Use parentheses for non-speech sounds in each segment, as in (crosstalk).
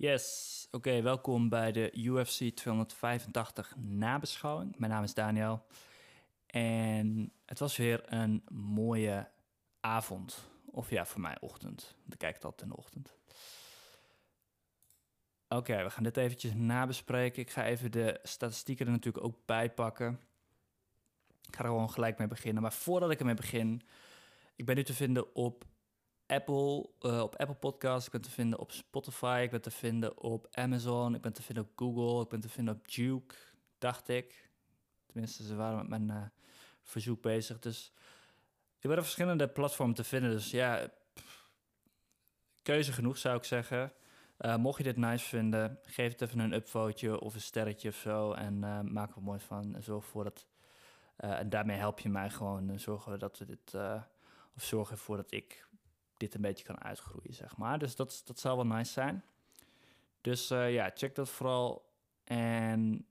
Yes, oké, welkom bij de UFC 285 nabeschouwing. Mijn naam is Daniel en het was weer een mooie avond. Of ja, voor mij ochtend, want ik kijk het altijd in de ochtend. Oké, we gaan dit eventjes nabespreken. Ik ga even de statistieken er natuurlijk ook bij pakken. Ik ga er gewoon gelijk mee beginnen. Maar voordat ik ermee begin, ik ben nu te vinden op Apple, uh, op Apple Podcasts, ik ben te vinden op Spotify, ik ben te vinden op Amazon, ik ben te vinden op Google, ik ben te vinden op Duke, dacht ik. Tenminste, ze waren met mijn uh, verzoek bezig. Dus ik ben op verschillende platformen te vinden. Dus ja, keuze genoeg zou ik zeggen. Uh, mocht je dit nice vinden, geef het even een upvoteje of een sterretje of zo. En maak er mooi van. En zorg ervoor dat. en daarmee help je mij gewoon. zorgen dat we dit. of zorg ervoor dat ik dit een beetje kan uitgroeien, zeg maar. Dus dat, dat zou wel nice zijn. Dus uh, ja, check dat vooral. En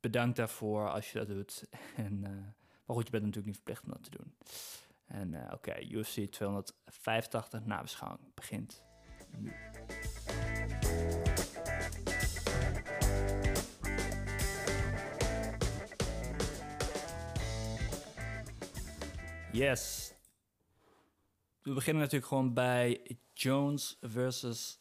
bedankt daarvoor als je dat doet. (laughs) En, uh, maar goed, je bent natuurlijk niet verplicht om dat te doen. En uh, oké, okay, UFC 285 nabeschouwing begint nu. Yes, we beginnen natuurlijk gewoon bij Jones versus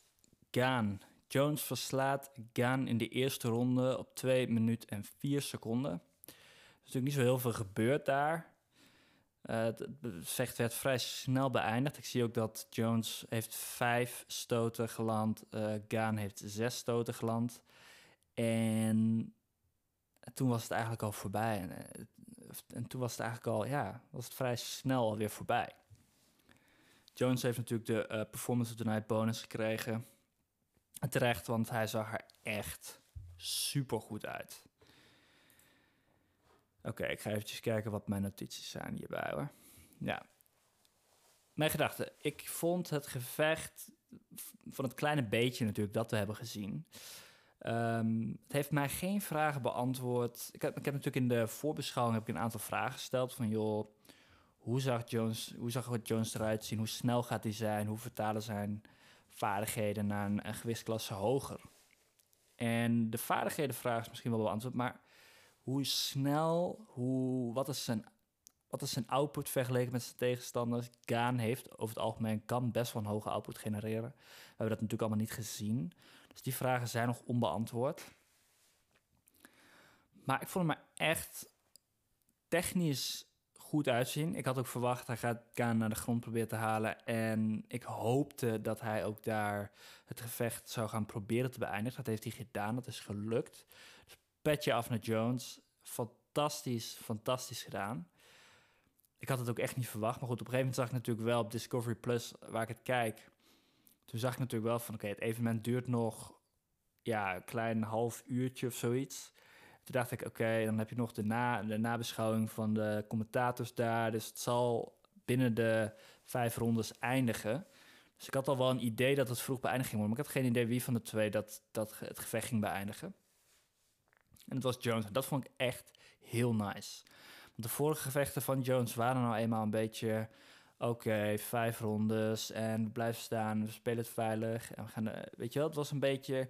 Gaan. Jones verslaat Gaan in de eerste ronde op 2 minuten en 4 seconden. Er is natuurlijk niet zo heel veel gebeurd daar. Uh, het vecht werd vrij snel beëindigd. Ik zie ook dat Jones heeft vijf stoten geland. Uh, Gaan heeft zes stoten geland. En toen was het eigenlijk al voorbij. En, eh, en toen was het eigenlijk al, ja, was het vrij snel alweer voorbij. Jones heeft natuurlijk de uh, Performance of the Night bonus gekregen. En terecht, want hij zag er echt super goed uit. Oké, ik ga even kijken wat mijn notities zijn hierbij hoor. Ja. Mijn gedachte. Ik vond het gevecht van het kleine beetje natuurlijk dat we hebben gezien. Um, het heeft mij geen vragen beantwoord. Ik heb, ik heb natuurlijk in de voorbeschouwing heb ik een aantal vragen gesteld van joh hoe zag Jones, hoe zag Jones eruit zien? Hoe snel gaat hij zijn? Hoe vertalen zijn vaardigheden naar een, een gewichtsklasse hoger? En de vaardighedenvraag is misschien wel beantwoord, maar hoe snel, hoe, wat, is zijn, wat is zijn output vergeleken met zijn tegenstanders? Gaan heeft over het algemeen kan best wel een hoge output genereren. We hebben dat natuurlijk allemaal niet gezien. Dus die vragen zijn nog onbeantwoord. Maar ik vond maar echt technisch goed uitzien. Ik had ook verwacht, hij gaat Gaan naar de grond proberen te halen. En ik hoopte dat hij ook daar het gevecht zou gaan proberen te beëindigen. Dat heeft hij gedaan, dat is gelukt. Dus petje af naar Jones. Fantastisch, fantastisch gedaan. Ik had het ook echt niet verwacht. Maar goed, op een gegeven moment zag ik natuurlijk wel op Discovery Plus, waar ik het kijk. Toen zag ik natuurlijk wel van, oké, het evenement duurt nog ja, een klein half uurtje of zoiets. Toen dacht ik, oké, dan heb je nog de, na, de nabeschouwing van de commentators daar. Dus het zal binnen de vijf rondes eindigen. Dus ik had al wel een idee dat het vroeg beëindigd ging worden. Maar ik had geen idee wie van de twee dat, dat het gevecht ging beëindigen. En het was Jones. En dat vond ik echt heel nice. Want de vorige gevechten van Jones waren nou eenmaal een beetje... Oké, vijf rondes en we blijven staan. We spelen het veilig. En we gaan, eh, weet je wel, het was een beetje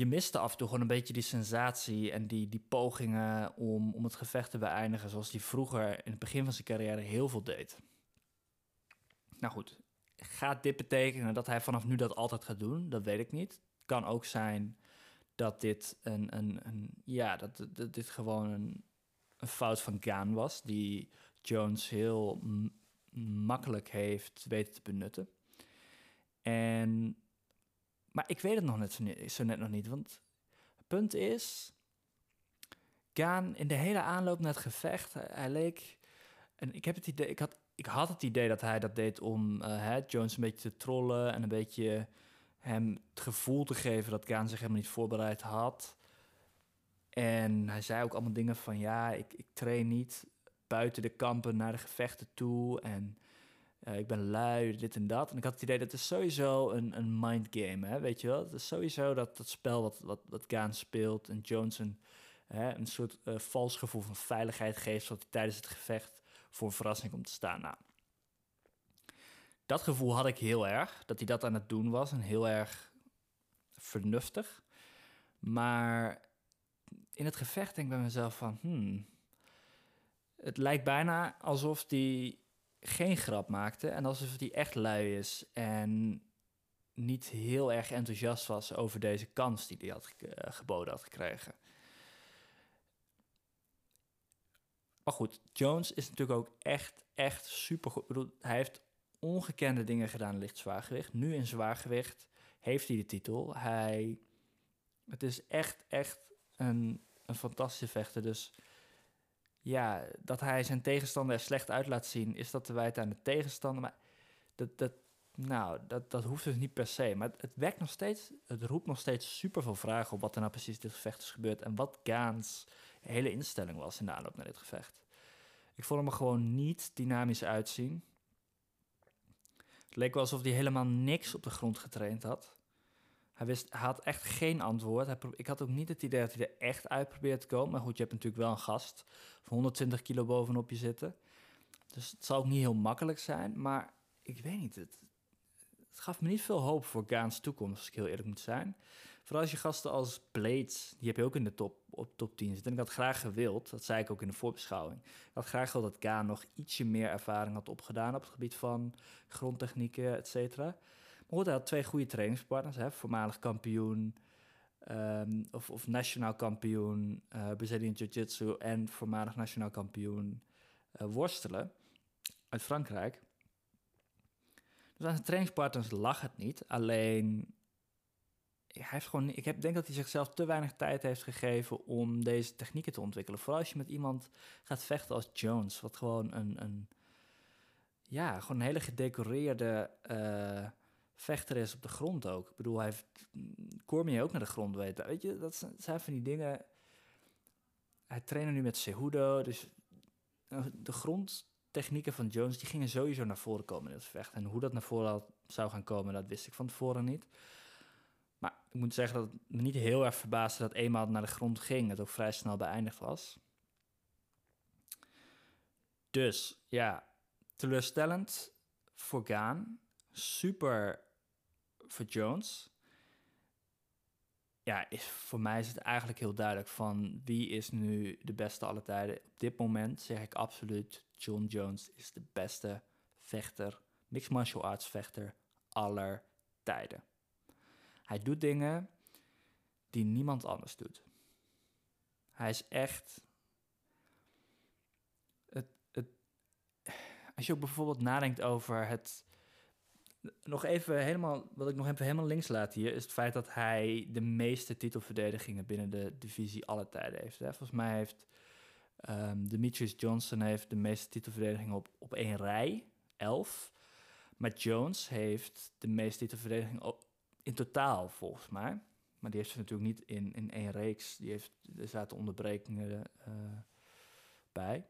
je miste af en toe gewoon een beetje die sensatie en die, die pogingen om, om het gevecht te beëindigen zoals hij vroeger in het begin van zijn carrière heel veel deed. Nou goed, gaat dit betekenen dat hij vanaf nu dat altijd gaat doen? Dat weet ik niet. Het kan ook zijn dat dit een, een, een ja, dat, dat, dit gewoon een, een fout van Gaan was, die Jones heel makkelijk heeft weten te benutten. En maar ik weet het nog net zo, net nog niet. Want het punt is... Gaan in de hele aanloop naar het gevecht... Hij, leek... En ik, heb het idee, ik, had, ik had het idee dat hij dat deed om uh, Jones een beetje te trollen... en een beetje hem het gevoel te geven dat Gaan zich helemaal niet voorbereid had. En hij zei ook allemaal dingen van... ja, ik, ik train niet buiten de kampen naar de gevechten toe... en ik ben lui, dit en dat. En ik had het idee dat is sowieso een, een mindgame, hè, weet je wel? Het is sowieso dat, dat spel wat, wat, wat Gaan speelt en Johnson hè, een soort uh, vals gevoel van veiligheid geeft, zodat hij tijdens het gevecht voor een verrassing komt te staan. Nou, dat gevoel had ik heel erg, dat hij dat aan het doen was en heel erg vernuftig. Maar in het gevecht denk ik bij mezelf van, hmm, het lijkt bijna alsof hij geen grap maakte en alsof hij echt lui is en niet heel erg enthousiast was over deze kans die hij had eh, geboden had gekregen. Maar goed, Jones is natuurlijk ook echt, echt super goed. Ik bedoel, hij heeft ongekende dingen gedaan in licht zwaargewicht. Nu in zwaargewicht heeft hij de titel. Hij, het is echt, echt een, een fantastische vechter. Dus ja, dat hij zijn tegenstander er slecht uit laat zien, is dat te wijten aan de tegenstander. Maar dat, dat, nou, dat, dat hoeft dus niet per se. Maar het, het nog steeds, het roept nog steeds super veel vragen op wat er nou precies dit gevecht is gebeurd. En wat Gaans hele instelling was in de aanloop naar dit gevecht. Ik vond hem er gewoon niet dynamisch uitzien. Het leek wel alsof hij helemaal niks op de grond getraind had. Hij, wist, hij had echt geen antwoord. Ik had ook niet het idee dat hij er echt uit probeerde te komen. Maar goed, je hebt natuurlijk wel een gast van 120 kilo bovenop je zitten. Dus het zal ook niet heel makkelijk zijn. Maar ik weet niet, het, het gaf me niet veel hoop voor Gaans toekomst, als ik heel eerlijk moet zijn. Vooral als je gasten als Blades, die heb je ook in de top, op top 10 zitten. En ik had graag gewild, dat zei ik ook in de voorbeschouwing. Ik had graag gewild dat Gaan nog ietsje meer ervaring had opgedaan op het gebied van grondtechnieken, et cetera. Hij had twee goede trainingspartners, hè, voormalig kampioen. Um, of, of nationaal kampioen uh, Brazilian Jiu-Jitsu en voormalig nationaal kampioen uh, worstelen uit Frankrijk. Dus aan zijn trainingspartners lag het niet. Alleen hij heeft gewoon, ik heb, denk dat hij zichzelf te weinig tijd heeft gegeven om deze technieken te ontwikkelen. Vooral als je met iemand gaat vechten als Jones, wat gewoon een, een ja, gewoon een hele gedecoreerde uh, vechter is op de grond ook. Ik bedoel, hij heeft Cormier ook naar de grond weten. Weet je, dat zijn van die dingen. Hij trainde nu met Cejudo, dus eh, de grondtechnieken van Jones die gingen sowieso naar voren komen in het vecht. En hoe dat naar voren zou gaan komen, dat wist ik van tevoren niet. Maar ik moet zeggen dat het me niet heel erg verbaasde dat eenmaal naar de grond ging, het ook vrij snel beëindigd was. Dus ja, teleurstellend voor Gaan. Super voor Jones. Ja, is, voor mij is het eigenlijk heel duidelijk van wie is nu de beste alle tijden. Op dit moment zeg ik absoluut John Jones is de beste vechter, mixed martial arts vechter aller tijden. Hij doet dingen die niemand anders doet. Hij is echt. Het, het, als je ook bijvoorbeeld nadenkt over het. Nog even helemaal, wat ik nog even helemaal links laat hier, is het feit dat hij de meeste titelverdedigingen binnen de divisie alle tijden heeft. Hè? Volgens mij heeft um, Demetrius Johnson heeft de meeste titelverdedigingen op, op één rij, elf. Maar Jones heeft de meeste titelverdedigingen op, in totaal, volgens mij. Maar die heeft ze natuurlijk niet in, in één reeks. Die heeft, er zaten onderbrekingen uh, bij.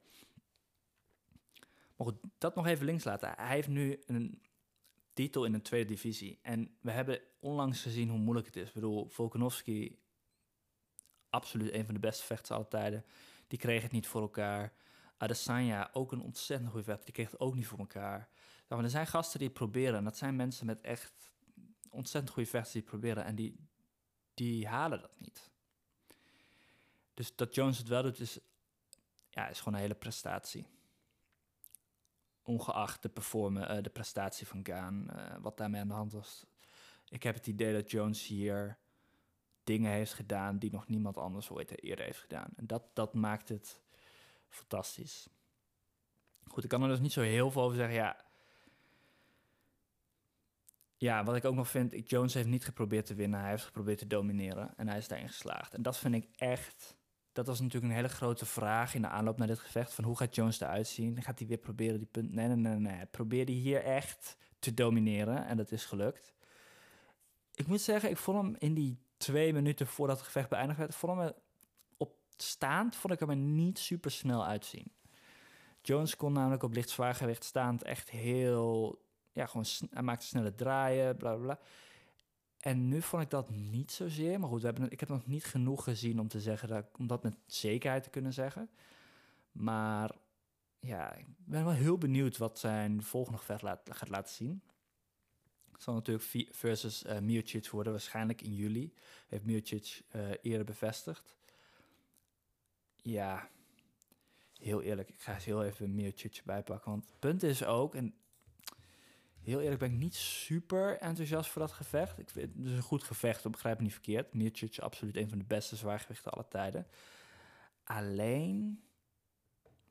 Maar goed, dat nog even links laten. Hij heeft nu een titel in een tweede divisie. En we hebben onlangs gezien hoe moeilijk het is. Ik bedoel, Volkanovski, absoluut een van de beste vechters aller tijden. Die kreeg het niet voor elkaar. Adesanya, ook een ontzettend goede vechter, die kreeg het ook niet voor elkaar. Nou, er zijn gasten die proberen. En dat zijn mensen met echt ontzettend goede vechters die proberen en die, die halen dat niet. Dus dat Jones het wel doet, is, ja, is gewoon een hele prestatie. Ongeacht de, performen, uh, de prestatie van Gaan, uh, wat daarmee aan de hand was. Ik heb het idee dat Jones hier dingen heeft gedaan die nog niemand anders ooit eerder heeft gedaan. En dat, dat maakt het fantastisch. Goed, ik kan er dus niet zo heel veel over zeggen. Ja, ja, wat ik ook nog vind, Jones heeft niet geprobeerd te winnen. Hij heeft geprobeerd te domineren en hij is daarin geslaagd. En dat vind ik echt, dat was natuurlijk een hele grote vraag in de aanloop naar dit gevecht. Van hoe gaat Jones eruit zien? Gaat hij weer proberen die punt? Nee, nee, nee, nee. Hij hier echt te domineren en dat is gelukt. Ik moet zeggen, ik vond hem in die twee minuten voordat het gevecht beëindigd werd, vond hem op staand, vond ik hem er niet super snel uitzien. Jones kon namelijk op licht zwaargewicht staand echt heel ja, gewoon hij maakte snelle draaien, bla bla bla. En nu vond ik dat niet zozeer. Maar goed, we hebben, ik heb nog niet genoeg gezien om, te zeggen dat, om dat met zekerheid te kunnen zeggen. Maar ja, ik ben wel heel benieuwd wat zijn volgende gevecht gaat laten zien. Het zal natuurlijk versus eh Miocic worden, waarschijnlijk in juli. Heeft Miocic eh, eerder bevestigd. Ja, heel eerlijk, ik ga eens heel even Miocic erbij pakken. Want het punt is ook, en heel eerlijk ben ik niet super enthousiast voor dat gevecht. Ik vind het is een goed gevecht, dat begrijp ik niet verkeerd. Miocic is absoluut een van de beste zwaargewichten aller tijden. Alleen,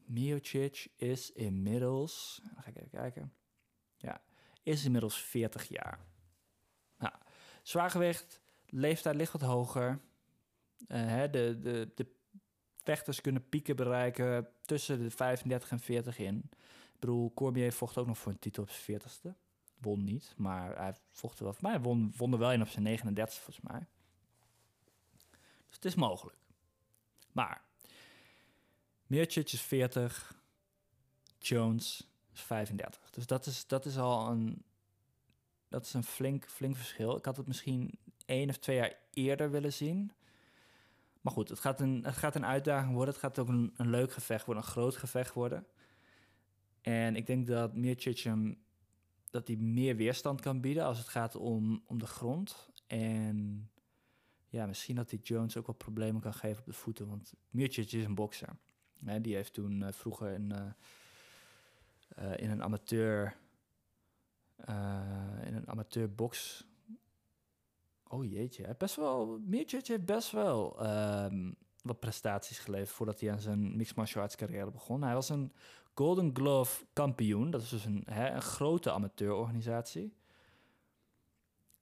Miocic is inmiddels, ga ik even kijken, ja, is inmiddels 40 jaar. Nou, zwaargewicht, leeftijd ligt wat hoger. Eh, hè, de, de, de vechters kunnen pieken bereiken tussen de 35 en 40 in. Ik bedoel, Cormier vocht ook nog voor een titel op zijn 40ste. Won niet, maar hij vocht er wel voor mij. Hij won, won er wel in op zijn 39 volgens mij. Dus het is mogelijk. Maar Miocic is 40, Jones is 35. Dus dat is, dat is al een, dat is een flink, flink verschil. Ik had het misschien één of twee jaar eerder willen zien. Maar goed, het gaat een, het gaat een uitdaging worden. Het gaat ook een, een leuk gevecht worden, een groot gevecht worden. En ik denk dat Miocic hem dat hij meer weerstand kan bieden als het gaat om, om de grond. En ja, misschien dat hij Jones ook wat problemen kan geven op de voeten. Want Miocic is een bokser. Die heeft toen eh, vroeger in, eh, eh, in een amateur in een amateur box. Oh jeetje, best wel. Miocic heeft best wel ehm, wat prestaties geleverd voordat hij aan zijn mixed martial arts carrière begon. Hij was een Golden Glove kampioen. Dat is dus een, hè, een grote amateurorganisatie.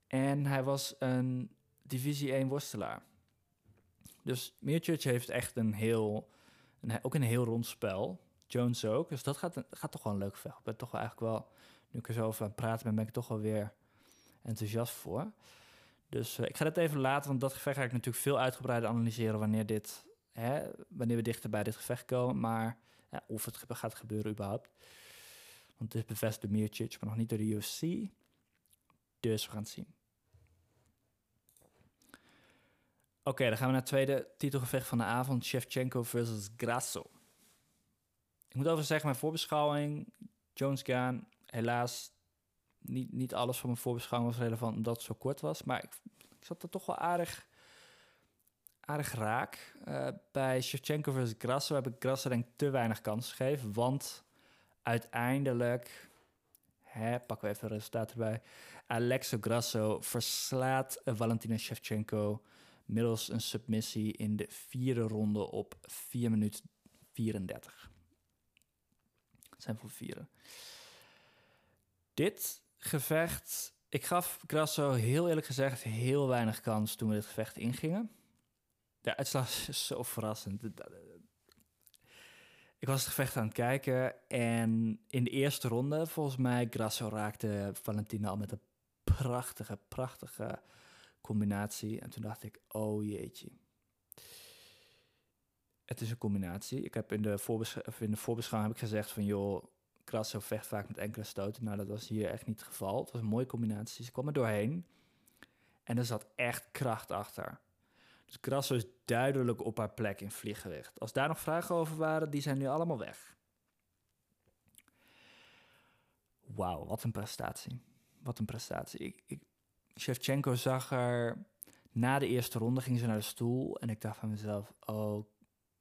En hij was een divisie 1 worstelaar. Dus Miocic heeft echt een heel, een, ook een heel rond spel. Jones ook. Dus dat gaat, gaat toch wel een leuk vecht. Ik ben toch wel eigenlijk wel, nu ik er zo over aan het praten ben, ben ik toch wel weer enthousiast voor. Dus eh, ik ga dat even laten, want dat gevecht ga ik natuurlijk veel uitgebreider analyseren wanneer, dit, hè, wanneer we dichter bij dit gevecht komen. Maar ja, of het gaat gebeuren überhaupt. Want het is bevestigd door Miocic, maar nog niet door de UFC. Dus we gaan het zien. Oké, dan gaan we naar het tweede titelgevecht van de avond. Shevchenko versus Grasso. Ik moet over zeggen, mijn voorbeschouwing... Jones Gaan, helaas... Niet, niet alles van mijn voorbeschouwing was relevant omdat het zo kort was. Maar ik, ik zat er toch wel aardig, aardig raak. Eh, bij Shevchenko versus Grasso heb ik Grasso denk te weinig kans gegeven. Want uiteindelijk... Hè, pakken we even het resultaat erbij. Alexo Grasso verslaat Valentina Shevchenko middels een submissie in de vierde ronde op 4 minuten 34. Dat zijn voor vieren. Dit gevecht, ik gaf Grasso heel eerlijk gezegd heel weinig kans toen we dit gevecht ingingen. De uitslag is zo verrassend. Ik was het gevecht aan het kijken en in de eerste ronde, volgens mij, Grasso raakte Valentina al met een prachtige, prachtige combinatie. En toen dacht ik, oh jeetje. Het is een combinatie. Ik heb in de, in de voorbeschouwing heb ik gezegd van, joh, Grasso vecht vaak met enkele stoten. Nou, dat was hier echt niet het geval. Het was een mooie combinatie. Ze kwam er doorheen. En er zat echt kracht achter. Dus Grasso is duidelijk op haar plek in vlieggewicht. Als daar nog vragen over waren, die zijn nu allemaal weg. Wauw, wat een prestatie. Wat een prestatie. Ik, Shevchenko zag er... Na de eerste ronde ging ze naar de stoel. En ik dacht van mezelf, oh,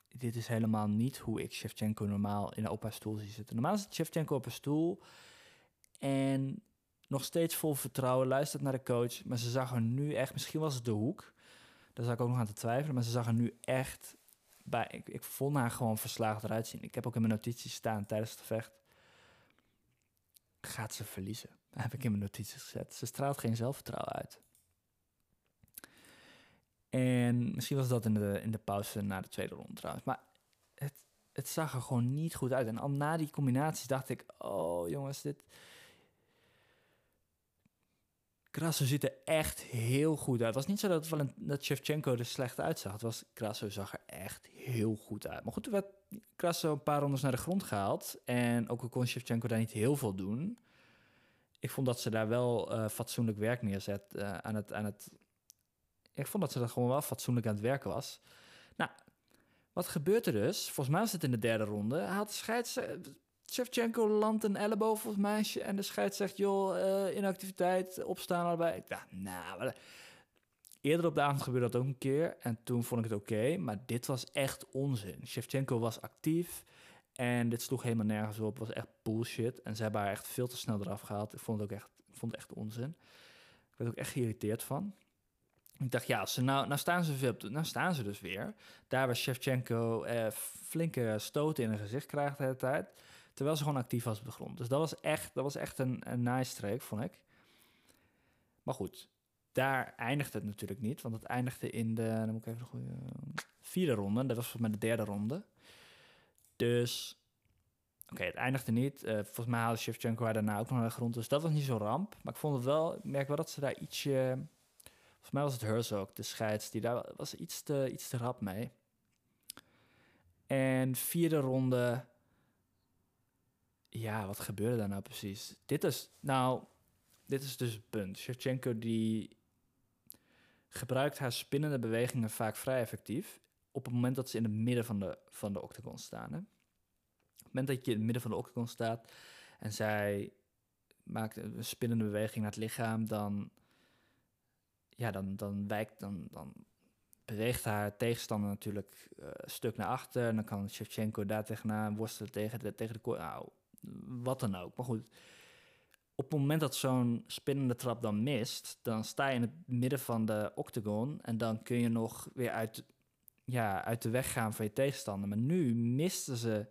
dit is helemaal niet hoe ik Shevchenko normaal in, op haar stoel zie zitten. Normaal zit Shevchenko op haar stoel en nog steeds vol vertrouwen, luistert naar de coach. Maar ze zag er nu echt, misschien was het de hoek, daar zag ik ook nog aan te twijfelen, maar ze zag er nu echt bij. Ik, ik vond haar gewoon verslagen eruit zien. Ik heb ook in mijn notities staan tijdens het gevecht. Gaat ze verliezen? heb ik in mijn notities gezet. Ze straalt geen zelfvertrouwen uit. En misschien was dat in de, in de pauze na de tweede ronde trouwens. Maar het, het zag er gewoon niet goed uit. En al na die combinaties dacht ik... Oh jongens, dit... Grasso ziet er echt heel goed uit. Het was niet zo dat, Valent- Shevchenko er slecht uitzag. Het was, Grasso zag er echt heel goed uit. Maar goed, toen werd Grasso een paar rondes naar de grond gehaald. En ook al kon Shevchenko daar niet heel veel doen... Ik vond dat ze daar wel eh, fatsoenlijk werk neerzet eh, aan het... Aan het ik vond dat ze dat gewoon wel fatsoenlijk aan het werken was. Nou, wat gebeurt er dus? Volgens mij was het in de derde ronde. Hij had scheids... Shevchenko landt een elleboog volgens mij. En de scheids zegt, joh, uh, inactiviteit, opstaan allebei. Ik dacht, nou... Eerder op de avond gebeurde dat ook een keer. En toen vond ik het oké. maar dit was echt onzin. Shevchenko was actief. En dit sloeg helemaal nergens op. Het was echt bullshit. En ze hebben haar echt veel te snel eraf gehaald. Ik vond het ook echt, vond het echt onzin. Ik werd ook echt geïrriteerd van. Ik dacht, ja, ze nou, nou, staan ze veel, nou staan ze dus weer. Daar waar Shevchenko eh, flinke stoten in het gezicht krijgt de hele tijd. Terwijl ze gewoon actief was op de grond. Dus dat was echt, dat was echt een, een nice streek, vond ik. Maar goed, daar eindigt het natuurlijk niet. Want het eindigde in de, dan moet ik even de goede, vierde ronde. Dat was volgens mij de derde ronde. Dus, oké, het eindigde niet. Uh, volgens mij haalde Shevchenko haar daarna ook nog naar de grond. Dus dat was niet zo ramp. Maar ik vond het wel, ik merk wel dat ze daar ietsje... Volgens mij was het Herzog, de scheids, die daar was iets te, iets te rap mee. En vierde ronde... Ja, wat gebeurde daar nou precies? Dit is, nou, dit is dus het punt. Shevchenko die gebruikt haar spinnende bewegingen vaak vrij effectief op het moment dat ze in het midden van de, van de octagon staan. Hè? Op het moment dat je in het midden van de octagon staat en zij maakt een spinnende beweging naar het lichaam, dan, ja, dan, dan wijkt, dan, dan beweegt haar tegenstander natuurlijk een stuk naar achter. En dan kan Shevchenko daar tegenaan worstelen tegen de, tegen de nou, wat dan ook. Maar goed, op het moment dat zo'n spinnende trap dan mist, dan sta je in het midden van de octagon en dan kun je nog weer uit, ja, uit de weg gaan van je tegenstander. Maar nu misten ze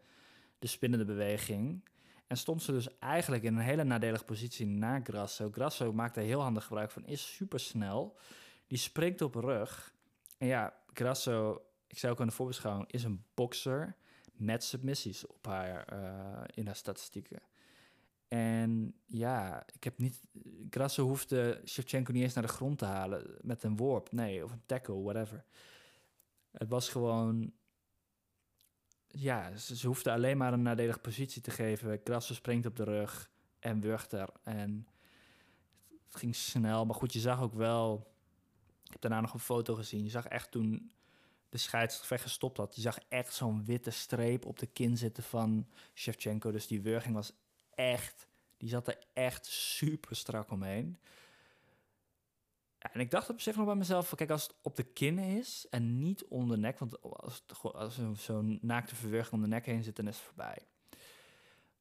de spinnende beweging en stond ze dus eigenlijk in een hele nadelige positie na Grasso. Grasso maakt er heel handig gebruik van, is super snel. Die springt op rug. En ja, Grasso, ik zou ook aan de voorbeschouwing, is een bokser met submissies op haar, uh, in haar statistieken. En ja, ik heb niet. Grasso hoefde Shevchenko niet eens naar de grond te halen met een worp, nee, of een tackle, whatever. Het was gewoon. Ja, ze, ze hoefde alleen maar een nadelige positie te geven. Grasso springt op de rug en wurgt er. En het ging snel, maar goed, je zag ook wel. Ik heb daarna nog een foto gezien. Je zag echt toen de scheidsrechter gestopt had. Je zag echt zo'n witte streep op de kin zitten van Shevchenko. Dus die wurging was echt, die zat er echt super strak omheen. en ik dacht op zich nog bij mezelf, kijk, als het op de kin is en niet om de nek, want als, als zo'n naakte verwerking om de nek heen zit, dan is het voorbij.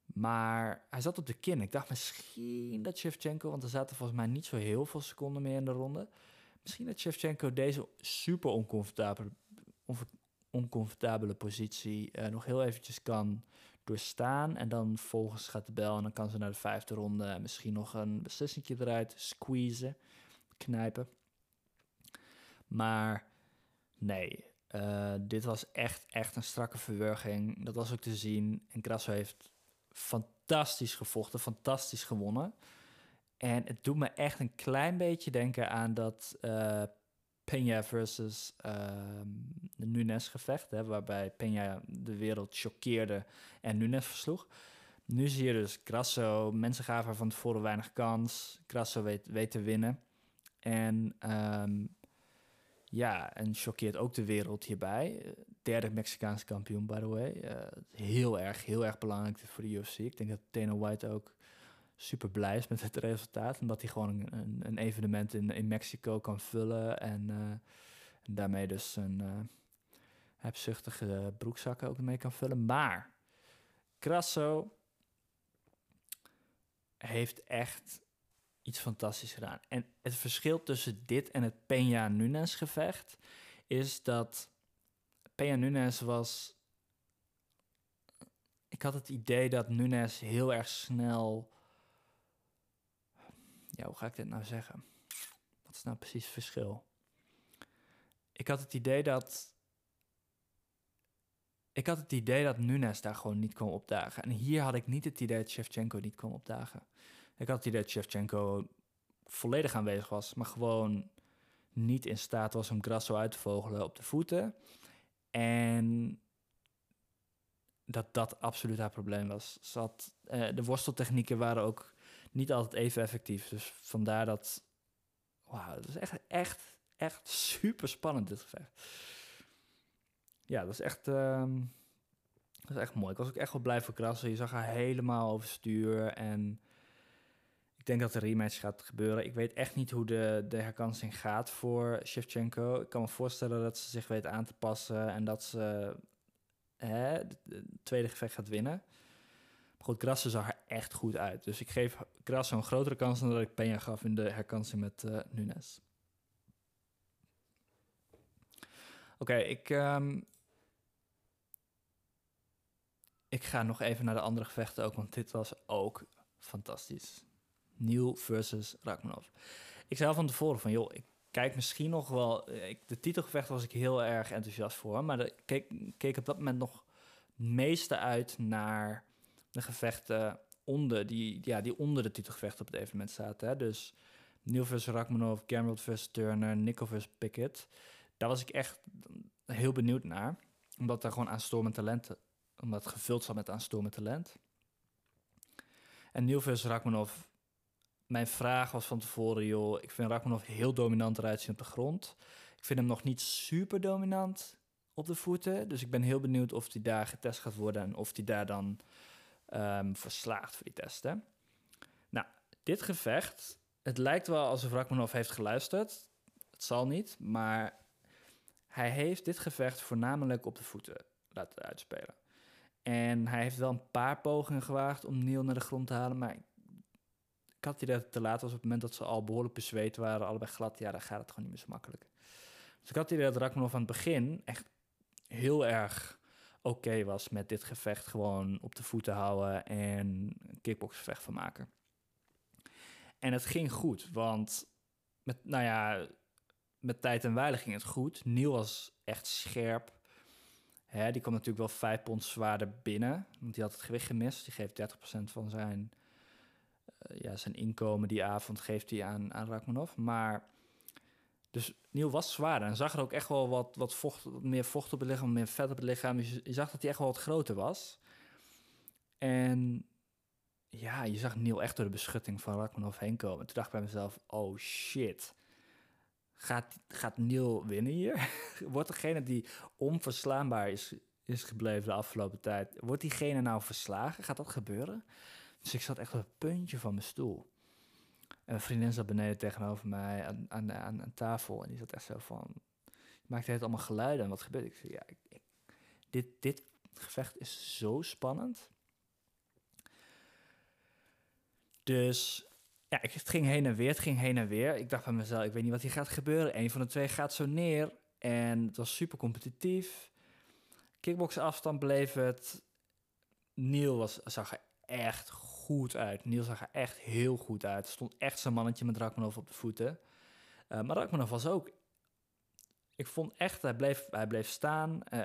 Maar hij zat op de kin. Ik dacht misschien dat Shevchenko, want er zaten volgens mij niet zo heel veel seconden meer in de ronde. Misschien dat Shevchenko deze super oncomfortabele, oncomfortabele positie uh, nog heel eventjes kan doorstaan. En dan volgens gaat de bel en dan kan ze naar de vijfde ronde misschien nog een beslissing eruit squeezen, knijpen. Maar nee, uh, dit was echt, echt een strakke verwerging. Dat was ook te zien. En Grasso heeft fantastisch gevochten, fantastisch gewonnen. En het doet me echt een klein beetje denken aan dat uh, Peña versus uh, Nunes gevecht, hè, waarbij Peña de wereld choqueerde en Nunes versloeg. Nu zie je dus Grasso, mensen gaven van tevoren weinig kans. Grasso weet, weet te winnen. En um, ja, en choqueert ook de wereld hierbij. Derde Mexicaanse kampioen, by the way. Uh, heel erg, heel erg belangrijk voor de UFC. Ik denk dat Dana White ook super blij is met het resultaat. Omdat hij gewoon een, een evenement in, in Mexico kan vullen. En, en daarmee dus een uh, hebzuchtige broekzakken ook mee kan vullen. Maar Grasso heeft echt iets fantastisch gedaan. En het verschil tussen dit en het Peña Nunes gevecht is dat Peña Nunes was. Ik had het idee dat Nunes heel erg snel ja, hoe ga ik dit nou zeggen? Wat is nou precies het verschil? Ik had het idee dat. Ik had het idee dat Nunes daar gewoon niet kon opdagen. En hier had ik niet het idee dat Shevchenko niet kon opdagen. Ik had het idee dat Shevchenko volledig aanwezig was, maar gewoon niet in staat was om Grasso uit te vogelen op de voeten. En dat dat absoluut haar probleem was. Zat, uh, de worsteltechnieken waren ook niet altijd even effectief. Dus vandaar dat. Wauw, dat is echt, echt, echt super spannend, dit gevecht. Ja, dat is echt. Um, Dat is echt mooi. Ik was ook echt wel blij voor Krassen. Je zag haar helemaal overstuur. En ik denk dat de rematch gaat gebeuren. Ik weet echt niet hoe de, de herkansing gaat voor Shevchenko. Ik kan me voorstellen dat ze zich weet aan te passen en dat ze hè, het tweede gevecht gaat winnen. Goed, Grasse zag er echt goed uit. Dus ik geef Grasse een grotere kans dan dat ik Peña gaf in de herkansing met uh, Nunes. Oké, ik, um, ik ga nog even naar de andere gevechten ook, want dit was ook fantastisch. Neil versus Rachmanov. Ik zei al van tevoren van, joh, ik kijk misschien nog wel... Eh, de titelgevecht was ik heel erg enthousiast voor, maar ik keek, keek op dat moment nog het meeste uit naar de gevechten onder, die, ja, die onder de titelgevecht op het evenement zaten. Hè? Dus Neil versus Rachmanov, Gamrot versus Turner, Nico versus Pickett. Daar was ik echt heel benieuwd naar. Omdat er gewoon aanstormend talent... Omdat het gevuld zat met aanstormend talent. En Neil versus Rachmanov... Mijn vraag was van tevoren, joh... Ik vind Rachmanov heel dominant eruit zien op de grond. Ik vind hem nog niet super dominant op de voeten. Dus ik ben heel benieuwd of hij daar getest gaat worden... en of hij daar dan um, verslaagt voor die testen. Nou, dit gevecht... Het lijkt wel alsof Rachmanov heeft geluisterd. Het zal niet, maar hij heeft dit gevecht voornamelijk op de voeten laten uitspelen. En hij heeft wel een paar pogingen gewaagd om Neil naar de grond te halen. Maar ik had die dat te laat was op het moment dat ze al behoorlijk bezweet waren, allebei glad. Ja, dan gaat het gewoon niet meer zo makkelijk. Dus ik had die dat Rakmanov aan het begin echt heel erg oké was met dit gevecht gewoon op de voeten houden en een kickboxgevecht van maken. En het ging goed, want met, nou ja, met tijd en weilig ging het goed. Neil was echt scherp. Hè, die kwam natuurlijk wel vijf pond zwaarder binnen. Want die had het gewicht gemist. Die geeft 30% van zijn, uh, ja, zijn inkomen die avond geeft hij aan, aan. Maar dus Neil was zwaarder. En zag er ook echt wel wat, wat vocht, meer vocht op het lichaam, meer vet op het lichaam. Dus je zag dat hij echt wel wat groter was. En ja, je zag Neil echt door de beschutting van Rachmanov heen komen. Toen dacht ik bij mezelf, oh shit Gaat, gaat Neil winnen hier? (laughs) Wordt degene die onverslaanbaar is, is gebleven de afgelopen tijd, wordt diegene nou verslagen? Gaat dat gebeuren? Dus ik zat echt op het puntje van mijn stoel. En mijn vriendin zat beneden tegenover mij aan, aan, tafel. En die zat echt zo van... Maakte het allemaal geluiden. En wat gebeurt? Ik zei, ja, ik, dit, dit gevecht is zo spannend. Dus ja, het ging heen en weer, het ging heen en weer. Ik dacht bij mezelf, ik weet niet wat hier gaat gebeuren. Een van de twee gaat zo neer. En het was super competitief. Kickbox afstand bleef het. Neil was, zag er echt goed uit. Neil zag er echt heel goed uit. Stond echt zijn mannetje met Rakmanov op de voeten. Uh, maar Rakmanov was ook... Ik vond echt, hij bleef, hij bleef staan. Uh,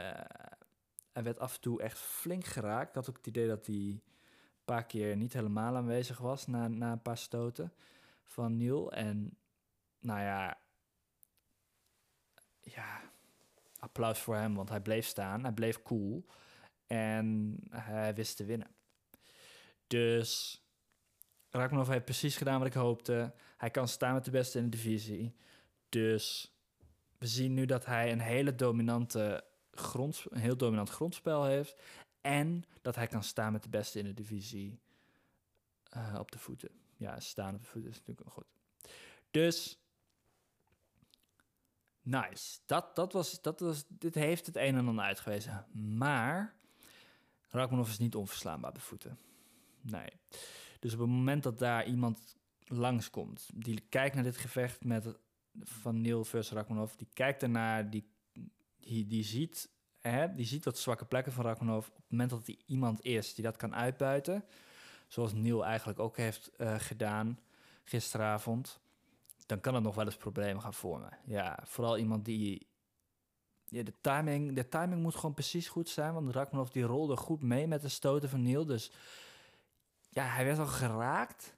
hij werd af en toe echt flink geraakt. Ik had ook het idee dat hij paar keer niet helemaal aanwezig was na, na een paar stoten van Neil. En nou ja, ja, applaus voor hem, want hij bleef staan, hij bleef cool en hij wist te winnen. Dus Rakhmonov heeft precies gedaan wat ik hoopte. Hij kan staan met de beste in de divisie. Dus we zien nu dat hij een hele dominante grond, een heel dominant grondspel heeft. En dat hij kan staan met de beste in de divisie uh, op de voeten. Ja, staan op de voeten is natuurlijk goed. Dus, nice. Dat, dat was, dat was, dit heeft het een en ander uitgewezen. Maar, Rakmanov is niet onverslaanbaar de voeten. Nee. Dus op het moment dat daar iemand langskomt, die kijkt naar dit gevecht met, van Neil versus Rakmanov, die kijkt ernaar, die, die, die ziet hè, die ziet wat zwakke plekken van Rakhmonov. Op het moment dat hij iemand is die dat kan uitbuiten, zoals Neil eigenlijk ook heeft uh, gedaan gisteravond, dan kan het nog wel eens problemen gaan vormen. Ja, vooral iemand die. Ja, de, timing, de timing moet gewoon precies goed zijn, want Rakhmonov die rolde goed mee met de stoten van Neil. Dus ja, hij werd al geraakt,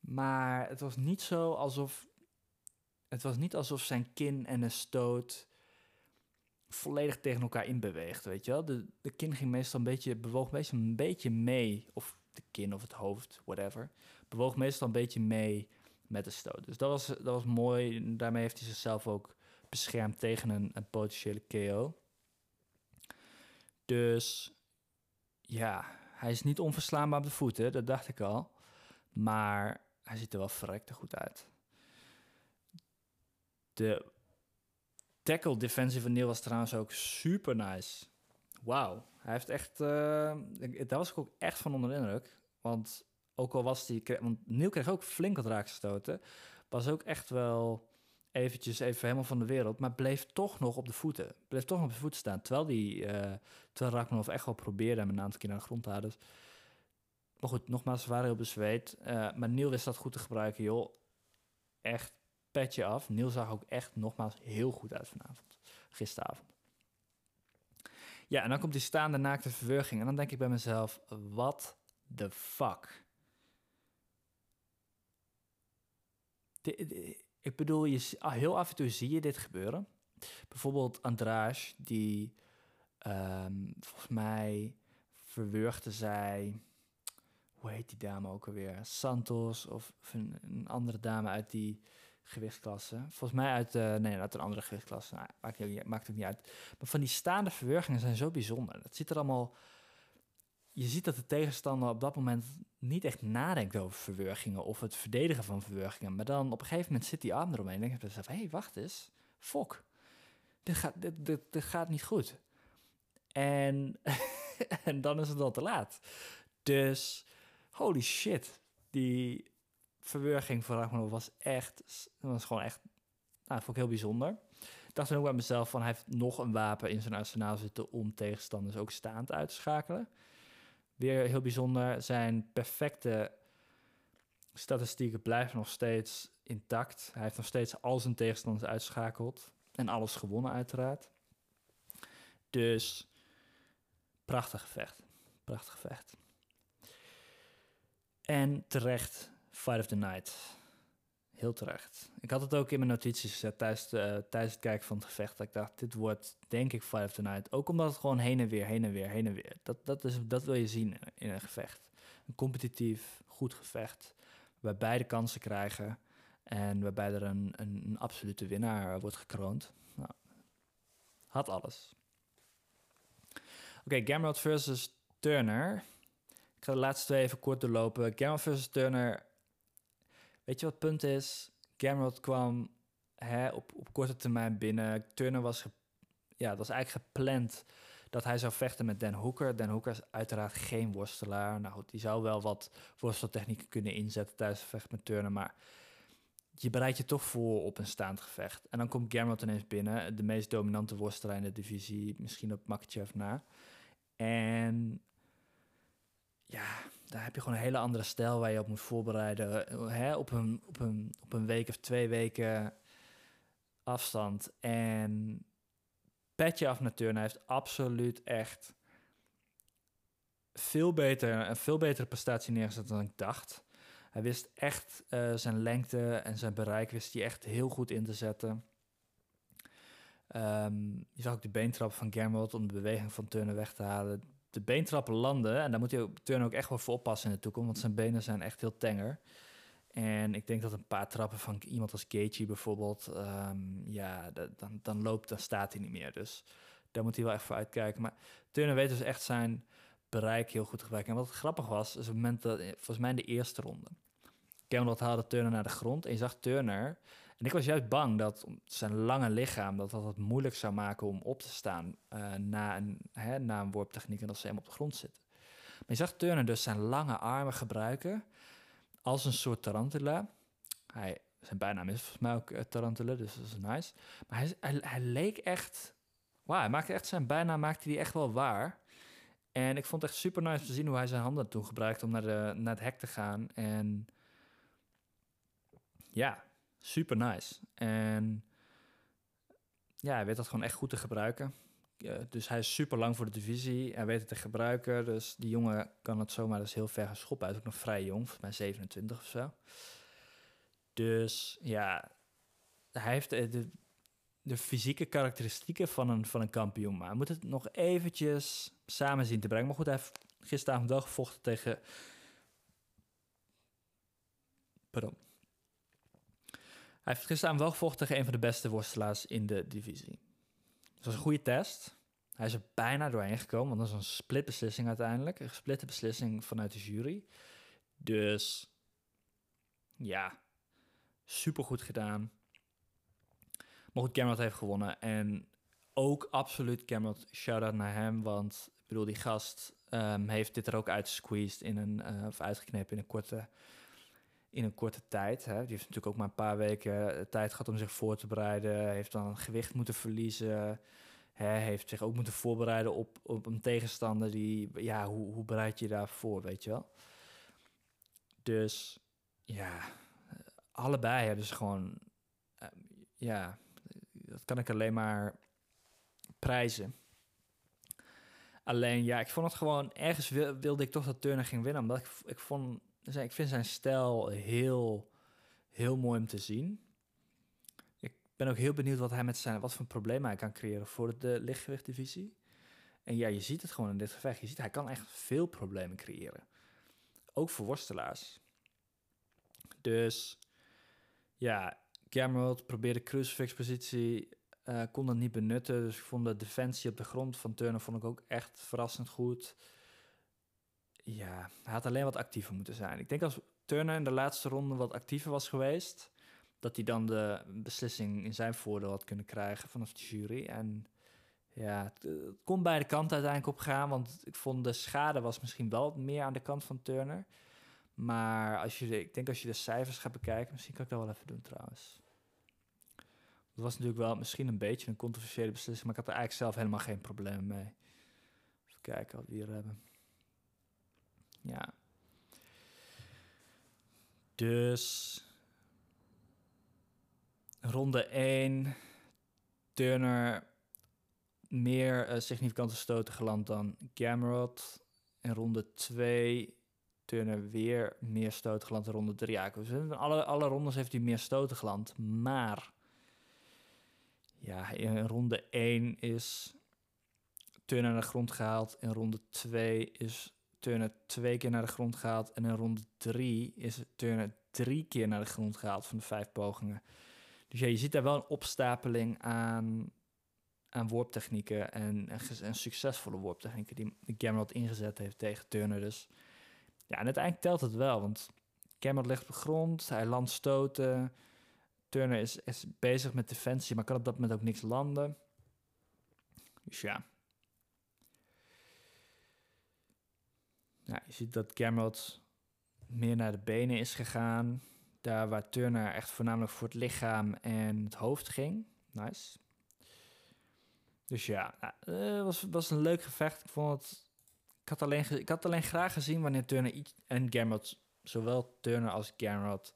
maar het was niet zo alsof. Het was niet alsof zijn kin en een stoot volledig tegen elkaar inbeweegt, weet je wel. De, de kin ging meestal een beetje, bewoog meestal een beetje mee, of de kin of het hoofd, whatever, bewoog meestal een beetje mee met de stoot. Dus dat was, dat was mooi. Daarmee heeft hij zichzelf ook beschermd tegen een, een potentiële KO. Dus ja, hij is niet onverslaanbaar op de voeten, dat dacht ik al. Maar hij ziet er wel verrekte goed uit. De tackle defensie van Neil was trouwens ook super nice. Wauw, hij heeft echt... Uh, daar was ik ook echt van onder de indruk. Want ook al was die... Want Neil kreeg ook flink wat raakgestoten. Was ook echt wel eventjes even helemaal van de wereld, maar bleef toch nog op de voeten. Bleef toch nog op de voeten staan. Terwijl die, uh, terwijl Rachmanov echt wel probeerde hem een aantal keer naar de grond te. Dus, maar goed, nogmaals, ze waren heel bezweet. Uh, maar Neil wist dat goed te gebruiken, joh. Echt petje af. Neil zag ook echt nogmaals heel goed uit vanavond. Gisteravond. Ja, en dan komt die staande naakte verwerging. En dan denk ik bij mezelf, wat the fuck? de, ik bedoel, je, ah, heel af en toe zie je dit gebeuren. Bijvoorbeeld Andrage, die um, volgens mij verwurgde zij... Hoe heet die dame ook alweer? Santos of, een, andere dame uit die gewichtsklasse. Volgens mij uit, uh, nee, uit een andere gewichtsklasse. Nou, maakt, niet, maakt het niet uit. Maar van die staande verwurgingen zijn zo bijzonder. Het ziet er allemaal je ziet dat de tegenstander op dat moment niet echt nadenkt over verwergingen of het verdedigen van verwergingen. Maar dan op een gegeven moment zit die arm eromheen en denk je hé, hey, wacht eens, fok, dit gaat, dit, gaat niet goed. En, (laughs) en dan is het al te laat. Dus, holy shit, die verwerging van Rachmanov was echt, was gewoon echt, nou, vond ik heel bijzonder. Ik dacht dan ook bij mezelf van, hij heeft nog een wapen in zijn arsenaal zitten om tegenstanders ook staand uit te schakelen. Weer heel bijzonder, zijn perfecte statistieken blijven nog steeds intact. Hij heeft nog steeds al zijn tegenstanders uitschakeld. En alles gewonnen, uiteraard. Dus prachtig gevecht. Prachtig gevecht. En terecht, Fight of the Night. Heel terecht. Ik had het ook in mijn notities gezet tijdens, tijdens het kijken van het gevecht. Dat ik dacht, dit wordt denk ik Fight of the Night. Ook omdat het gewoon heen en weer, heen en weer, heen en weer. Dat, dat, is, dat wil je zien in een gevecht. Een competitief, goed gevecht. Waar beide kansen krijgen. En waarbij er een, een, absolute winnaar wordt gekroond. Nou, had alles. Oké, okay, Gamrot versus Turner. Ik ga de laatste twee even kort doorlopen. Gamrot versus Turner Weet je wat het punt is? Gamrot kwam hè, op, op korte termijn binnen. Turner was, ja, dat was eigenlijk gepland dat hij zou vechten met Dan Hooker. Dan Hooker is uiteraard geen worstelaar. Nou goed, die zou wel wat worsteltechnieken kunnen inzetten tijdens het vecht met Turner, maar je bereidt je toch voor op een staand gevecht. En dan komt Gamrot ineens binnen, de meest dominante worstelaar in de divisie, misschien op Makachev na. En ja, daar heb je gewoon een hele andere stijl waar je op moet voorbereiden. Hè, op, een, op, een, op een week of twee weken afstand. En Petje af naar Turner heeft absoluut echt veel beter, een veel betere prestatie neergezet dan ik dacht. Hij wist echt uh, zijn lengte en zijn bereik wist hij echt heel goed in te zetten. Um, je zag ook de beentrap van Gamrot om de beweging van Turner weg te halen de beentrappen landen. En daar moet hij Turner ook echt wel voor oppassen in de toekomst. Want zijn benen zijn echt heel tenger. En ik denk dat een paar trappen van iemand als Gaethje bijvoorbeeld... Um, ja, dan, dan loopt, dan staat hij niet meer. Dus daar moet hij wel echt voor uitkijken. Maar Turner weet dus echt zijn bereik heel goed gebruiken. En wat grappig was, is op het moment dat... Volgens mij in de eerste ronde... Cameron haalde Turner naar de grond. En je zag Turner en ik was juist bang dat zijn lange lichaam dat dat het moeilijk zou maken om op te staan uh, na, een, hè, na een worptechniek en dat ze hem op de grond zitten. Maar je zag Turner dus zijn lange armen gebruiken als een soort tarantula. Hij, zijn bijnaam is volgens mij ook uh, tarantula, dus dat is nice. Maar hij, hij, leek echt... Wauw, hij maakte echt zijn bijnaam maakte hij echt wel waar. En ik vond het echt super nice te zien hoe hij zijn handen toen gebruikte om naar, de, naar het hek te gaan. En ja, super nice. En ja, hij weet dat gewoon echt goed te gebruiken. dus hij is super lang voor de divisie. Hij weet het te gebruiken. Dus die jongen kan het zomaar dus heel ver gaan schoppen. Hij is ook nog vrij jong, volgens mij 27 of zo. Dus ja, hij heeft de, de fysieke karakteristieken van een, van een kampioen. Maar hij moet het nog eventjes samen zien te brengen. Maar goed, hij heeft gisteravond wel gevochten tegen... Pardon. Hij heeft gisteravond wel gevochten tegen een van de beste worstelaars in de divisie. Dat was een goede test. Hij is er bijna doorheen gekomen, want dat is een split beslissing uiteindelijk. Een gesplitte beslissing vanuit de jury. Dus ja, super goed gedaan. Maar goed, Cameron heeft gewonnen. En ook absoluut Cameron, shout-out naar hem. Want ik bedoel, die gast um, heeft dit er ook uitgesqueezed in een, uh, of uitgeknepen in een korte, in een korte tijd. Hè. Die heeft natuurlijk ook maar een paar weken tijd gehad om zich voor te bereiden. Heeft dan gewicht moeten verliezen. Hè, heeft zich ook moeten voorbereiden op, op een tegenstander die, ja, hoe, hoe bereid je daarvoor, weet je wel? Dus ja, allebei hebben ze gewoon, uh, ja, dat kan ik alleen maar prijzen. Alleen ja, ik vond het gewoon, ergens wilde ik toch dat Turner ging winnen, omdat ik, ik vond, ik vind zijn stijl heel, heel mooi om te zien. Ik ben ook heel benieuwd wat hij met zijn, wat voor problemen hij kan creëren voor de lichtgewichtdivisie. En ja, je ziet het gewoon in dit gevecht. Je ziet, hij kan echt veel problemen creëren. Ook voor worstelaars. Dus ja, Gamrot probeerde crucifix-positie, uh, kon dat niet benutten. Dus ik vond de defensie op de grond van Turner vond ik ook echt verrassend goed. Ja, hij had alleen wat actiever moeten zijn. Ik denk als Turner in de laatste ronde wat actiever was geweest, dat hij dan de beslissing in zijn voordeel had kunnen krijgen vanaf de jury. En ja, het, kon beide kanten uiteindelijk op gaan, want ik vond de schade was misschien wel meer aan de kant van Turner. Maar als je ik denk als je de cijfers gaat bekijken, misschien kan ik dat wel even doen trouwens. Het was natuurlijk wel misschien een beetje een controversiële beslissing, maar ik had er eigenlijk zelf helemaal geen probleem mee. Even kijken wat we hier hebben. Ja. Dus ronde 1. Turner meer uh, significante stoten geland dan Gamrot. En ronde 2 Turner weer meer stoten geland in ronde 3. Ja, alle, alle rondes heeft hij meer stoten geland. Maar ja, in ronde 1 is Turner naar de grond gehaald. In ronde 2 is Turner twee keer naar de grond gehaald. En in ronde 3 is Turner drie keer naar de grond gehaald van de vijf pogingen. Dus ja, je ziet daar wel een opstapeling aan, aan worptechnieken en, en, succesvolle worptechnieken die Gamrot ingezet heeft tegen Turner. Dus ja, en uiteindelijk telt het wel, want Cameron ligt op de grond, hij landt stoten. Turner is, is bezig met defensie, maar kan op dat moment ook niks landen. Dus ja. Je ziet dat Cameron meer naar de benen is gegaan. Daar waar Turner echt voornamelijk voor het lichaam en het hoofd ging. Nice. Dus ja, het uh, was, was een leuk gevecht. Ik vond het ik had alleen, ik had alleen graag gezien wanneer Turner en Gamrot, zowel Turner als Gamrot,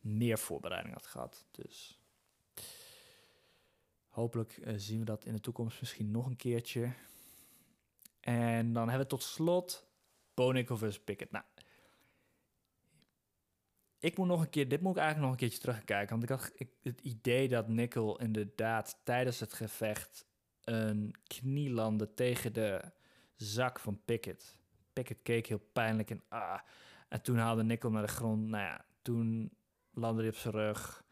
meer voorbereiding had gehad. Dus hopelijk uh, zien we dat in de toekomst misschien nog een keertje. En dan hebben we tot slot Bonico versus Pickett. Nou, ik moet nog een keer, dit moet ik eigenlijk nog een keertje terugkijken. Want ik had het idee dat Nickel inderdaad tijdens het gevecht een knie landde tegen de zak van Pickett. Pickett keek heel pijnlijk en ah. En toen haalde Nickel naar de grond. Nou ja, toen landde hij op zijn rug.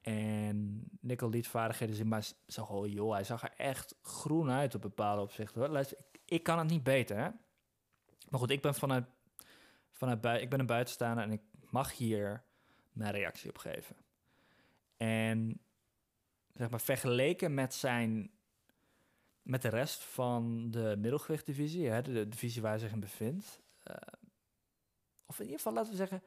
En Nickel liet vaardigheden zien, maar zag, oh joh, hij zag er echt groen uit op bepaalde opzichten. Ik, ik kan het niet beter, hè. Maar goed, ik ben vanuit, vanuit bui, ik ben een buitenstaander en ik mag hier mijn reactie op geven. En zeg maar, vergeleken met zijn met de rest van de middelgewichtdivisie, hè, de, divisie waar hij zich in bevindt. Uh, of in ieder geval, laten we zeggen,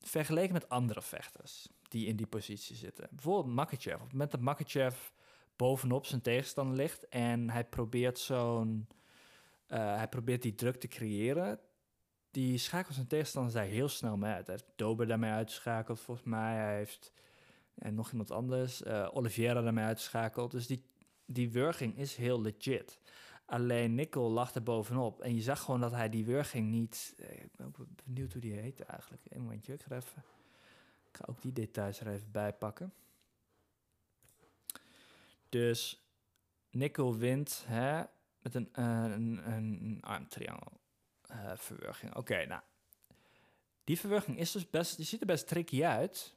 vergeleken met andere vechters die in die positie zitten. Bijvoorbeeld Makachev. Op het moment dat Makachev bovenop zijn tegenstander ligt en hij probeert zo'n... Uh, hij probeert die druk te creëren. Die schakelt zijn tegenstander daar heel snel mee uit. Hij heeft Dober daarmee uitgeschakeld, volgens mij. Hij heeft en nog iemand anders, uh, Oliveira daarmee uitgeschakeld. Dus die die wurging is heel legit. Alleen Nickel lag er bovenop. En je zag gewoon dat hij die wurging niet... Eh, ik ben benieuwd hoe die heette eigenlijk. Een momentje, ik ga, even, ik ga ook die details er even bij pakken. Dus Nickel wint hè, met een, uh, een, een armtriangel uh. Oké, nou. Die verwurging is dus best... Die ziet er best tricky uit.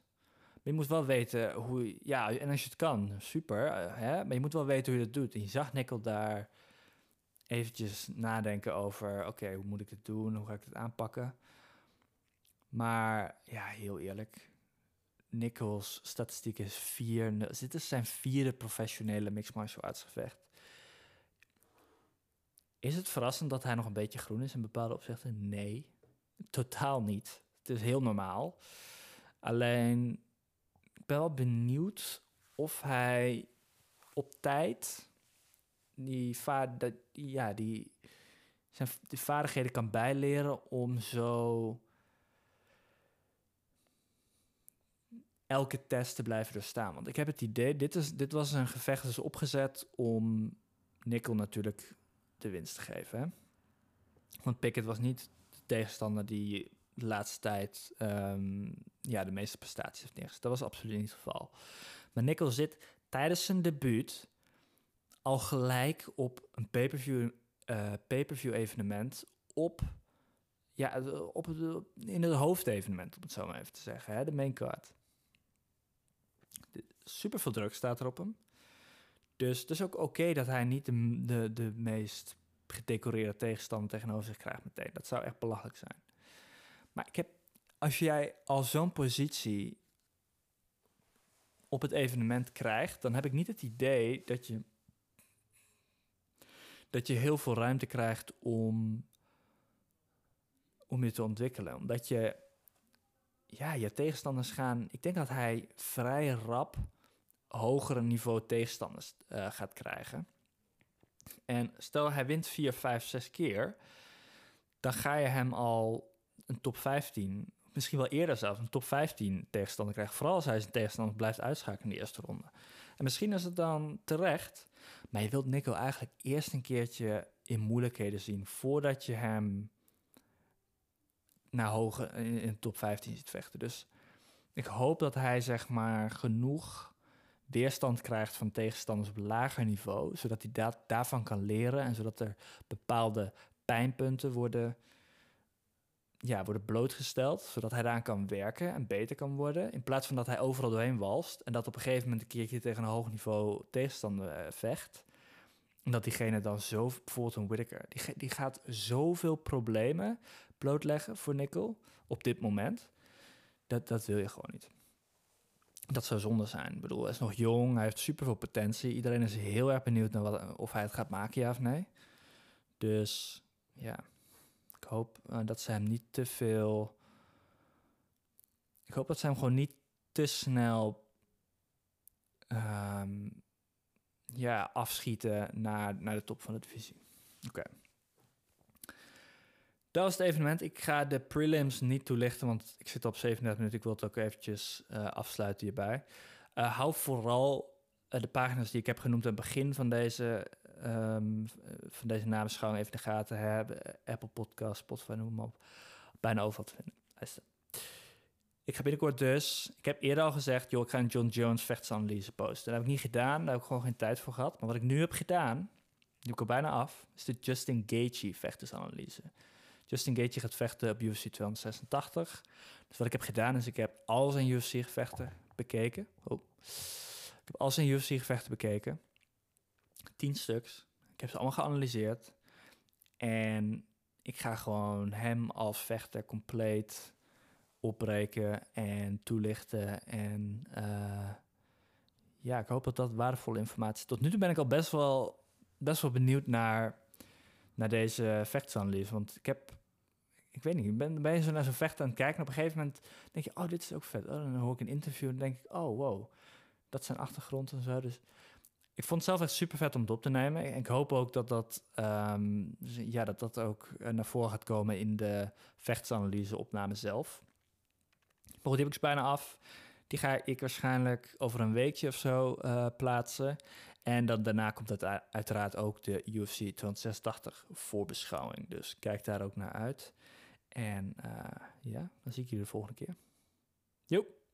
je moet wel weten hoe... Ja, en als je het kan, super. eh, hè? Maar je moet wel weten hoe je dat doet. En je zag Nickel daar eventjes nadenken over... Oké, hoe moet ik het doen? Hoe ga ik het aanpakken? Maar ja, heel eerlijk. Nichols statistiek is vier. Dit is zijn vierde professionele mixed martial arts gevecht. Is het verrassend dat hij nog een beetje groen is in bepaalde opzichten? Nee, totaal niet. Het is heel normaal. Alleen, ik ben wel benieuwd of hij op tijd die, vaar, dat, ja, die, zijn die vaardigheden kan bijleren om zo elke test te blijven doorstaan. Want ik heb het idee, dit, is, dit was een gevecht is opgezet om Nickel natuurlijk de winst te geven. Hè? Want Pickett was niet de tegenstander die de laatste tijd um, ja, de meeste prestaties heeft neergezet. Dat was absoluut niet het geval. Maar Nickel zit tijdens zijn debuut al gelijk op een pay-per-view, uh, pay-per-view evenement op, ja, op het, in het hoofdevenement, om het zo maar even te zeggen, hè, de main card. Super veel druk staat er op hem. Dus het is ook oké dat hij niet de, de, de meest gedecoreerde tegenstander tegenover zich krijgt meteen. Dat zou echt belachelijk zijn. Maar ik heb, als jij al zo'n positie op het evenement krijgt, dan heb ik niet het idee dat je, dat je heel veel ruimte krijgt om, om je te ontwikkelen. Omdat je, ja, je tegenstanders gaan, ik denk dat hij vrij rap hogere niveau tegenstanders uh, gaat krijgen. En stel hij wint 4, 5, 6 keer, dan ga je hem al een top 15, misschien wel eerder zelfs, een top 15 tegenstander krijgen. Vooral als hij zijn tegenstander blijft uitschakelen in de eerste ronde. En misschien is het dan terecht, maar je wilt Nico eigenlijk eerst een keertje in moeilijkheden zien voordat je hem naar hoge in, in de top 15 ziet vechten. Dus ik hoop dat hij zeg maar genoeg weerstand krijgt van tegenstanders op lager niveau, zodat hij da daarvan kan leren en zodat er bepaalde pijnpunten worden, ja, worden blootgesteld, zodat hij daaraan kan werken en beter kan worden, in plaats van dat hij overal doorheen walst en dat op een gegeven moment een keertje tegen een hoog niveau tegenstander uh, vecht. En dat diegene dan zo, bijvoorbeeld een Whittaker, die, die gaat zoveel problemen blootleggen voor Nickel op dit moment. Dat, dat wil je gewoon niet. Dat zou zonde zijn. Ik bedoel, hij is nog jong, hij heeft superveel potentie. Iedereen is heel erg benieuwd naar wat, of hij het gaat maken, ja of nee. Dus ja, ik hoop uh, dat ze hem niet te veel... Ik hoop dat ze hem gewoon niet te snel um, ja, afschieten naar, naar de top van de divisie. Oké. Dat was het evenement. Ik ga de prelims niet toelichten, want ik zit op 37 minuten. Ik wil het ook eventjes uh, afsluiten hierbij. Uh, hou vooral uh, de pagina's die ik heb genoemd aan het begin van deze, um, van deze nabeschouwing even de gaten hebben. Apple Podcast, Spotify, noem maar op. Bijna overal te vinden. Ik ga binnenkort dus... Ik heb eerder al gezegd, joh, ik ga een John Jones vechtsanalyse posten. Dat heb ik niet gedaan, daar heb ik gewoon geen tijd voor gehad. Maar wat ik nu heb gedaan, die ik al bijna af, is de Justin Gaethje vechtersanalyse. Justin Gaethje gaat vechten op UFC 286. Dus wat ik heb gedaan is, ik heb al zijn UFC-gevechten bekeken. Oh. Ik heb al zijn UFC-gevechten bekeken. Tien stuks. Ik heb ze allemaal geanalyseerd. En ik ga gewoon hem als vechter compleet opbreken en toelichten. En uh, ja, ik hoop dat dat waardevolle informatie is. Tot nu toe ben ik al best wel, best wel benieuwd naar, naar deze vechtsanalyse. Want ik heb, ik weet niet, ik ben, ben zo naar zo'n vecht aan het kijken. En op een gegeven moment denk je, oh, dit is ook vet. Oh, dan hoor ik een interview en denk ik, oh, wow. Dat zijn achtergrond en zo. Dus ik vond het zelf echt super vet om het op te nemen. En ik hoop ook dat dat, um, ja, dat, dat ook naar voren gaat komen in de vechtsanalyse opname zelf. Maar die heb ik bijna af. Die ga ik waarschijnlijk over een weekje of zo uh, plaatsen. En dan daarna komt het uiteraard ook de UFC 286 voorbeschouwing. Dus kijk daar ook naar uit. En uh, ja, dan zie ik jullie de volgende keer. Joep.